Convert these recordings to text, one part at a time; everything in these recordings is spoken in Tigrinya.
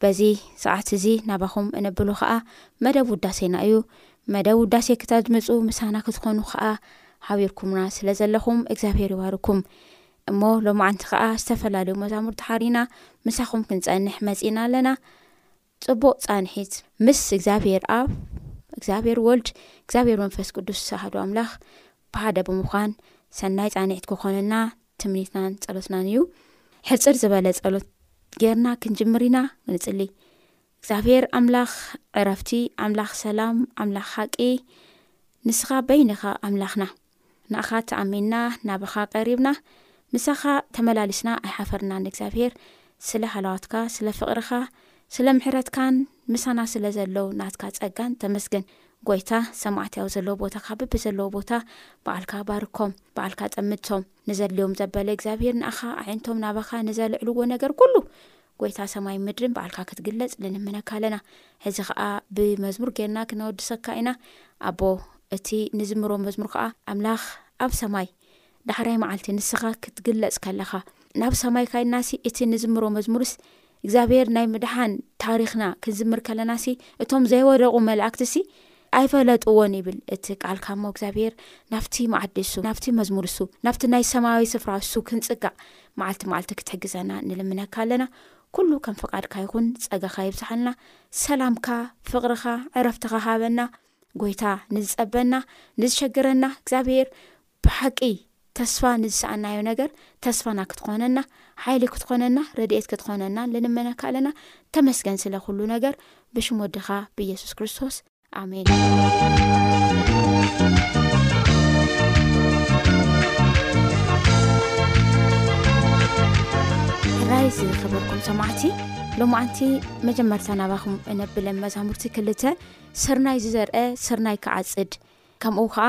በዚ ሰዓት እዚ ናባኹም እነብሎ ኸኣ መደብ ውዳሴና እዩ። መደብ ውዳሴ ክተድምጹ ምሳና ክትኾኑ ኸኣ ሓቢርኩምና ስለ ዘለኹም እግዚኣብሄር ይባርኩም። እሞ ሎማዓንቲ ኸኣ ዝተፈላለዩ መዛሙር ተሓሪና ምሳኹም ክንጸንሕ መጺእና ኣለና። ጽቡቕ ጻንሒት ምስ እግዚኣብሄር ኣብ እግዚኣብሄር ወልድ እግዚኣብሄር መንፈስ ቅዱስ ኣሃዱ ኣምላኽ ብሓደ ብምዃን ሰናይ ጻንሒት ክኾነና ትምኒትናን ጸሎትናን እዩ ሕጽር ዝበለ ጸሎት ጌርና ክንጅምር ኢና ንጽሊ እግዚኣብሔር ኣምላኽ ዕረፍቲ ኣምላኽ ሰላም ኣምላኽ ሓቂ ንስኻ በይንኻ ኣምላኽና ንኣኻ ተኣሚንና ናባኻ ቀሪብና ምሳኻ ተመላሊስና ኣይሓፈርና ንእግዚኣብሄር ስለ ሃለዋትካ ስለ ፍቕርኻ ስለ ምሕረትካን ምሳና ስለ ዘሎው ናትካ ጸጋን ተመስገን ጐይታ፣ ሰማዕት ያው ዘለዎ ቦታ ካብ ብብዘለዎ ቦታ ባዕልካ ባርኮም፣ ባዕልካ ጠምቶም፣ ንዘድልዮም ዘበለ እግዚኣብሄር ንኣኻ ኣዒንቶም ናባኻ ንዘልዕልዎ ነገር ኵሉ ጐይታ ሰማይን ምድርን ባዕልካ ክትግለጽ ንልምነካ ኣለና። ሕዚ ኸኣ ብመዝሙር ጌርና ክነወድሰካ ኢና ኣቦ። እቲ ንዝምሮ መዝሙር ኸኣ ኣምላኽ ኣብ ሰማይ ዳሕራይ መዓልቲ ንስኻ ክትግለጽ ከለኻ ናብ ሰማይ ካይድናሲ እቲ ንዝምሮ መዝሙርስ እግዚኣብሄር ናይ ምድሓን ታሪኽና ክንዝምር ከለናሲ እቶም ዘይወደቑ መላእክትሲ ኣይፈለጥዎን ይብል እቲ ቃልካ እሞ እግዚኣብሄር ናብቲ መዓዲ እሱ ናብቲ መዝሙር እሱ ናብቲ ናይ ሰማያዊ ስፍራ እሱ ክንጽጋዕ መዓልቲ መዓልቲ ክትሕግዘና ንልምነካ ኣለና ኩሉ ከም ፍቃድካ ይኹን ጸጋኻ ይብዝሓልና ሰላምካ ፍቕርኻ ዕረፍትኻ ሃበና ጎይታ ንዝጸበና ንዝሸግረና እግዚኣብሄር ብሓቂ ተስፋ ንዝሰኣናዮ ነገር ተስፋና ክትኾነና ሓይሊ ክትኾነና ረድኤት ክትኾነና ልንመነካ ኣለና ተመስገን ስለ ኩሉ ነገር ብሽም ወድኻ ብየሱስ ክርስቶስ ኣሜንሕራይ ዝከበርኩም ሰማዕቲ ሎማዓንቲ መጀመርታ ናባኹም እነብለ መዛሙርቲ ክልተ ስርናይ ዝዘርአ ስርናይ ክዓፅድ ከምኡ ከዓ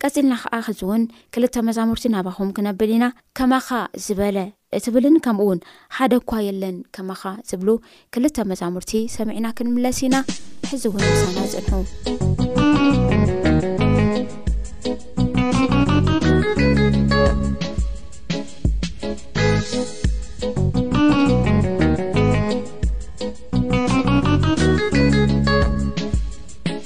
ቀጺልና ኸኣ ሕዚ እውን ክልተ መዛሙርቲ ናባኹም ክነብል ኢና፣ ከማኻ ዝበለ እትብልን ከምኡ እውን ሓደ እኳ የለን ከማኻ ዝብሉ ክልተ መዛሙርቲ ሰሚዕና ክንምለስ ኢና። ሕዚ እውን ምሳና ጽንሑ።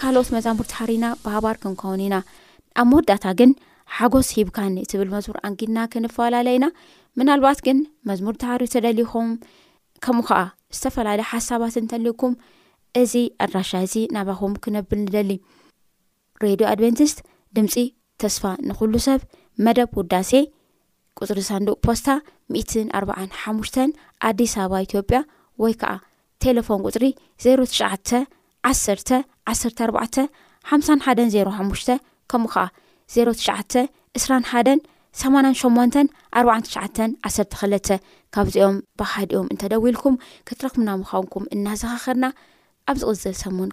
ካልኦት መዛሙርቲ ሓሪና ብሃባር ክንከውን ኢና። ኣብ መወዳእታ ግን ሓጎስ ሂብካኒ እትብል መዝሙር ኣንጊድና ክንፈላለ ኢና። ምናልባት ግን መዝሙር ትሃርዩ ተደሊኹም ከምኡ ከኣ ዝተፈላለየ ሓሳባት እንተልዩኩም እዚ ኣድራሻ እዚ ናባኹም ክነብል ንደሊ። ሬድዮ ኣድቨንቲስት ድምፂ ተስፋ ንኹሉ ሰብ መደብ ውዳሴ ቁፅሪ ሳንዱቅ ፖስታ ሚእትን ኣርባዓን ሓሙሽተን ኣዲስ ኣበባ ኢትዮጵያ ወይ ከዓ ቴለፎን ቁፅሪ ዜሮ ትሽዓተ ዓሰርተ ዓሰርተ ኣርባዕተ ሓምሳን ሓደን ዜሮ ሓሙሽተ ከምኡ ከዓ ዜሮ ትሽዓተ ዕስራን ሓደን ሰማንያን ሸሞንተን ኣርባዓን ትሽዓተን ዓሰርተ ክለተ ካብዚኦም ብሓዲኦም እንተደዊልኩም ክትረክብና ምዃንኩም እናዘኻኸርና ኣብ ዝቕፅል ሰሙን